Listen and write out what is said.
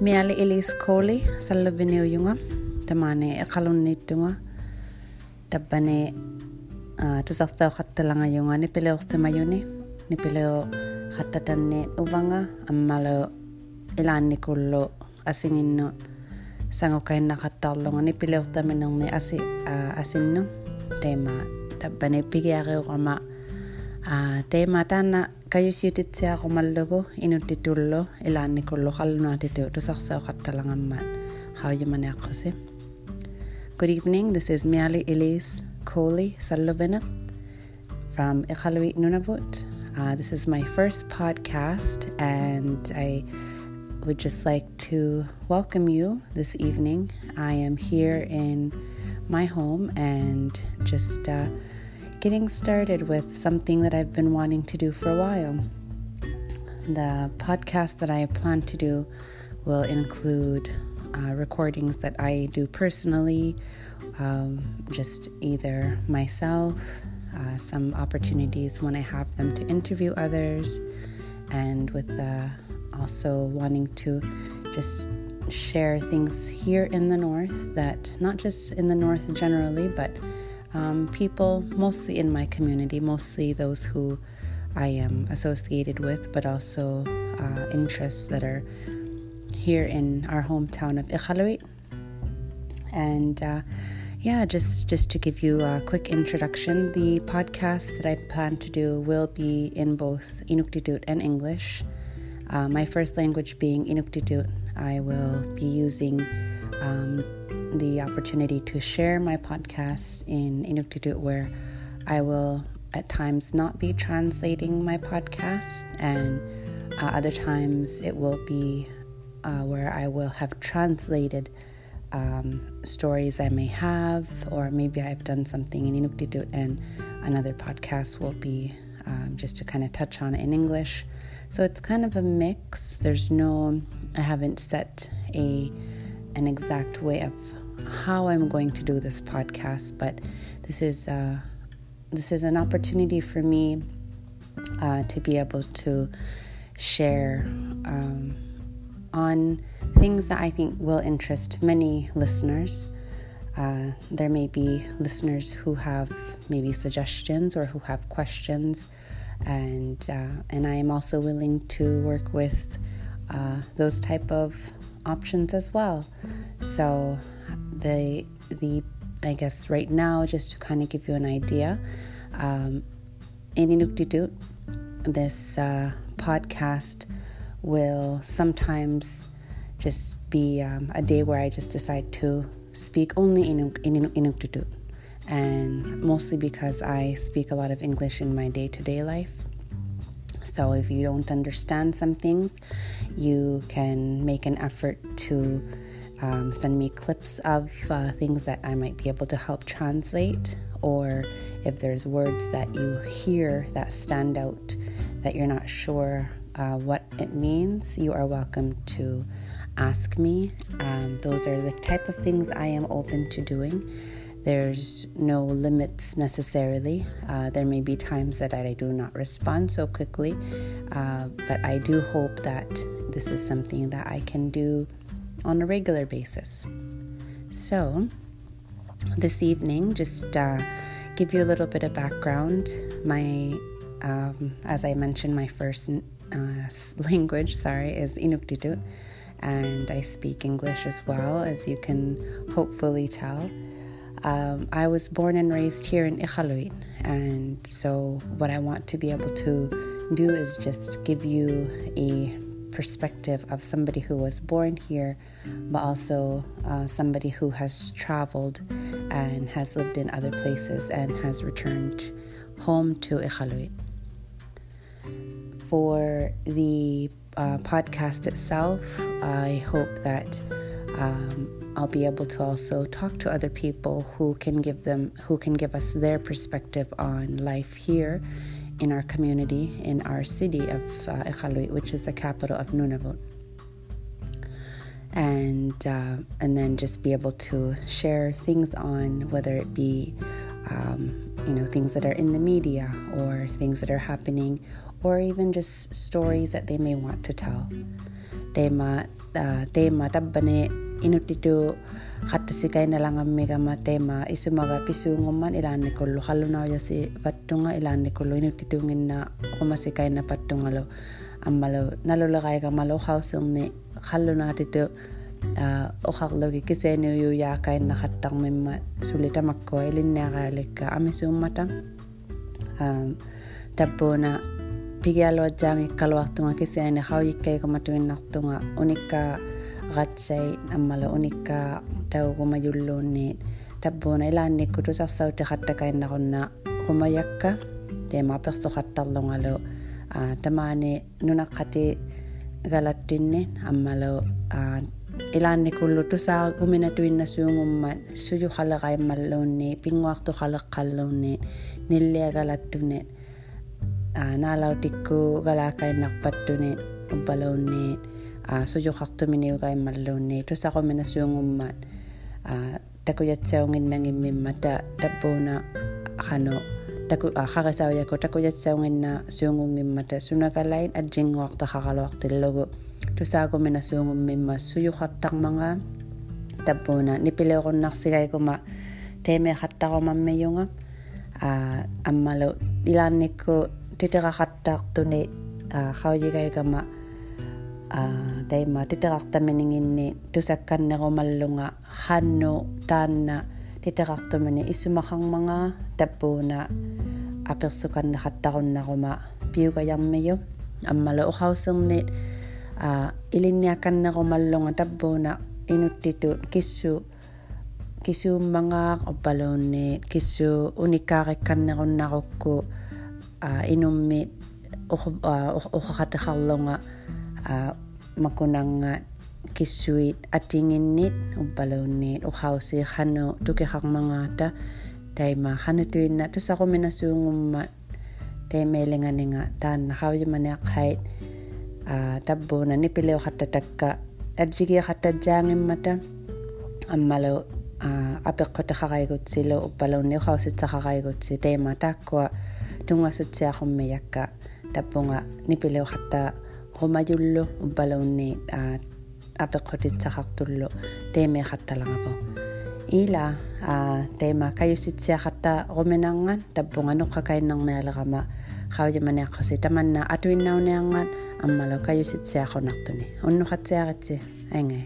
miali ilis koli salla yunga tamane akalun nittunga tabbane ah, tusartao khattalanga yunga ni pileo simayuni ni pileo khattatanne uvanga ammalo ilanni kullu asinginnu sangokainna khattarlunga ni pileo taminerni asi ah, asinnu tema tabbane pigiareorama inuttitullu Good evening, this is Miali Elise Coley Salluvinat from Iqaluit Nunavut. Uh, this is my first podcast, and I would just like to welcome you this evening. I am here in my home and just uh, getting started with something that I've been wanting to do for a while. The podcast that I plan to do will include uh, recordings that I do personally, um, just either myself, uh, some opportunities when I have them to interview others, and with uh, also wanting to just share things here in the north that not just in the north generally, but um, people mostly in my community, mostly those who I am associated with, but also uh, interests that are here in our hometown of Iqaluit. And uh, yeah, just just to give you a quick introduction, the podcast that I plan to do will be in both Inuktitut and English. Uh, my first language being Inuktitut, I will be using um, the opportunity to share my podcast in Inuktitut, where I will at times not be translating my podcast, and uh, other times it will be uh, where I will have translated um, stories I may have, or maybe I've done something in Inuktitut, and another podcast will be um, just to kind of touch on it in English. So it's kind of a mix. There's no, I haven't set a an exact way of how I'm going to do this podcast, but this is uh, this is an opportunity for me uh, to be able to share um, on things that I think will interest many listeners. Uh, there may be listeners who have maybe suggestions or who have questions, and uh, and I am also willing to work with uh, those type of options as well. So the the I guess right now, just to kind of give you an idea, um, in Inuktitut, this uh, podcast will sometimes just be um, a day where I just decide to speak only in, in Inuktitut, and mostly because I speak a lot of English in my day to day life. So if you don't understand some things, you can make an effort to um, send me clips of uh, things that I might be able to help translate, or if there's words that you hear that stand out that you're not sure uh, what it means, you are welcome to ask me. Um, those are the type of things I am open to doing. There's no limits necessarily. Uh, there may be times that I do not respond so quickly, uh, but I do hope that this is something that I can do on a regular basis. So, this evening, just uh, give you a little bit of background. My, um, as I mentioned, my first uh, language, sorry, is Inuktitut, and I speak English as well, as you can hopefully tell. Um, I was born and raised here in Iqaluit, and so what I want to be able to do is just give you a perspective of somebody who was born here, but also uh, somebody who has traveled and has lived in other places and has returned home to Iqaluit. For the uh, podcast itself, I hope that um, I'll be able to also talk to other people who can give them who can give us their perspective on life here in our community in our city of uh, which is the capital of Nunavut. And uh, and then just be able to share things on whether it be um, you know things that are in the media or things that are happening or even just stories that they may want to tell. teema teema tabbane inuttitu qattasikaiнаlangammigama teema isumaga pisuungumman ilaannikullu qallunaujasi pattunga ilaannikullu inuttituunginna qumasikaina pattungalu аммалу налулераигамалу ухаусерни қаллунаатиту оқарлуги кисээниуюяакаиннақаттармимма сулитамаккуа илинниарааликка амисууммата таппууна пигиалуатсаангиккалуартунга ratseit ammala unikka tauguma julluunniit tabbuuna ilaannikku tusarsautiqattakainnarunna qumayakka tema persuqattarlungalu tamaani nunaqqati galattinni ammalu ilaannikullu tusaagumina suungummat suju qaliqaimmalluunni pinguartu qaliqqalluunni nilliya galattuni naalautikku galaakainnarpattuni ubbalauunniit Ah, 아, 수족학토미니우 가임말로니 투사고미나 수용음만 아, takuyatsauginnangimmimata ah, tappuuna qanu taku qaqisauyaku ah, takuyatsauginna suungungmimmata sunakalain atjinguartaqaqaluartillugu tusaakumina suungummimma suyuqartarmanga tappuuna nipileerunnarsigaikuma teemeqattarumammiyunga a ammalu ilaannikku titiqaqattartuni qauyigaikama хауйигаикама тайма титерартаминингинни тусакканнерумаллунга ханну таанна титерартумани иссумахармага таппууна аперсуканнахаттаруннарума пиугаярмию аммала ухаусернит а илинниакканнерумаллунга таппууна инуттиту киссу кисууммангаақ оппалуунни киссу униккаарикканнеруннарукку а инумми uh, makunang ah, nga kisuit atingin nit o balaw nit. O hausi hano. Tukikak mga ta tay ma hano tuin na. To sa ko minasungummat tay melingan nga tan nakaw yung manak kahit uh, tabo na. Nipilew katatagka at jigi katajangin mata ammalaw uh, ah, apikko takakaigot sila. O balaw ni hausi takakaigot si tay ma takwa tungasot siya kong miyaka tabo nga nipilew katatagka qumayullu umpaluunniit aa ah, apequtitsakartullu teemiqattalaravo ila a tema kayusitsya khatta ruminarnga aa teema kayusitsiaqatta quminaangan tappunganuqqakainnernialerama qaujamaniaqqosi tamanna atuinnauniangan ammalo kayusitsiaqunartuni unnuqatsiaqitsi angai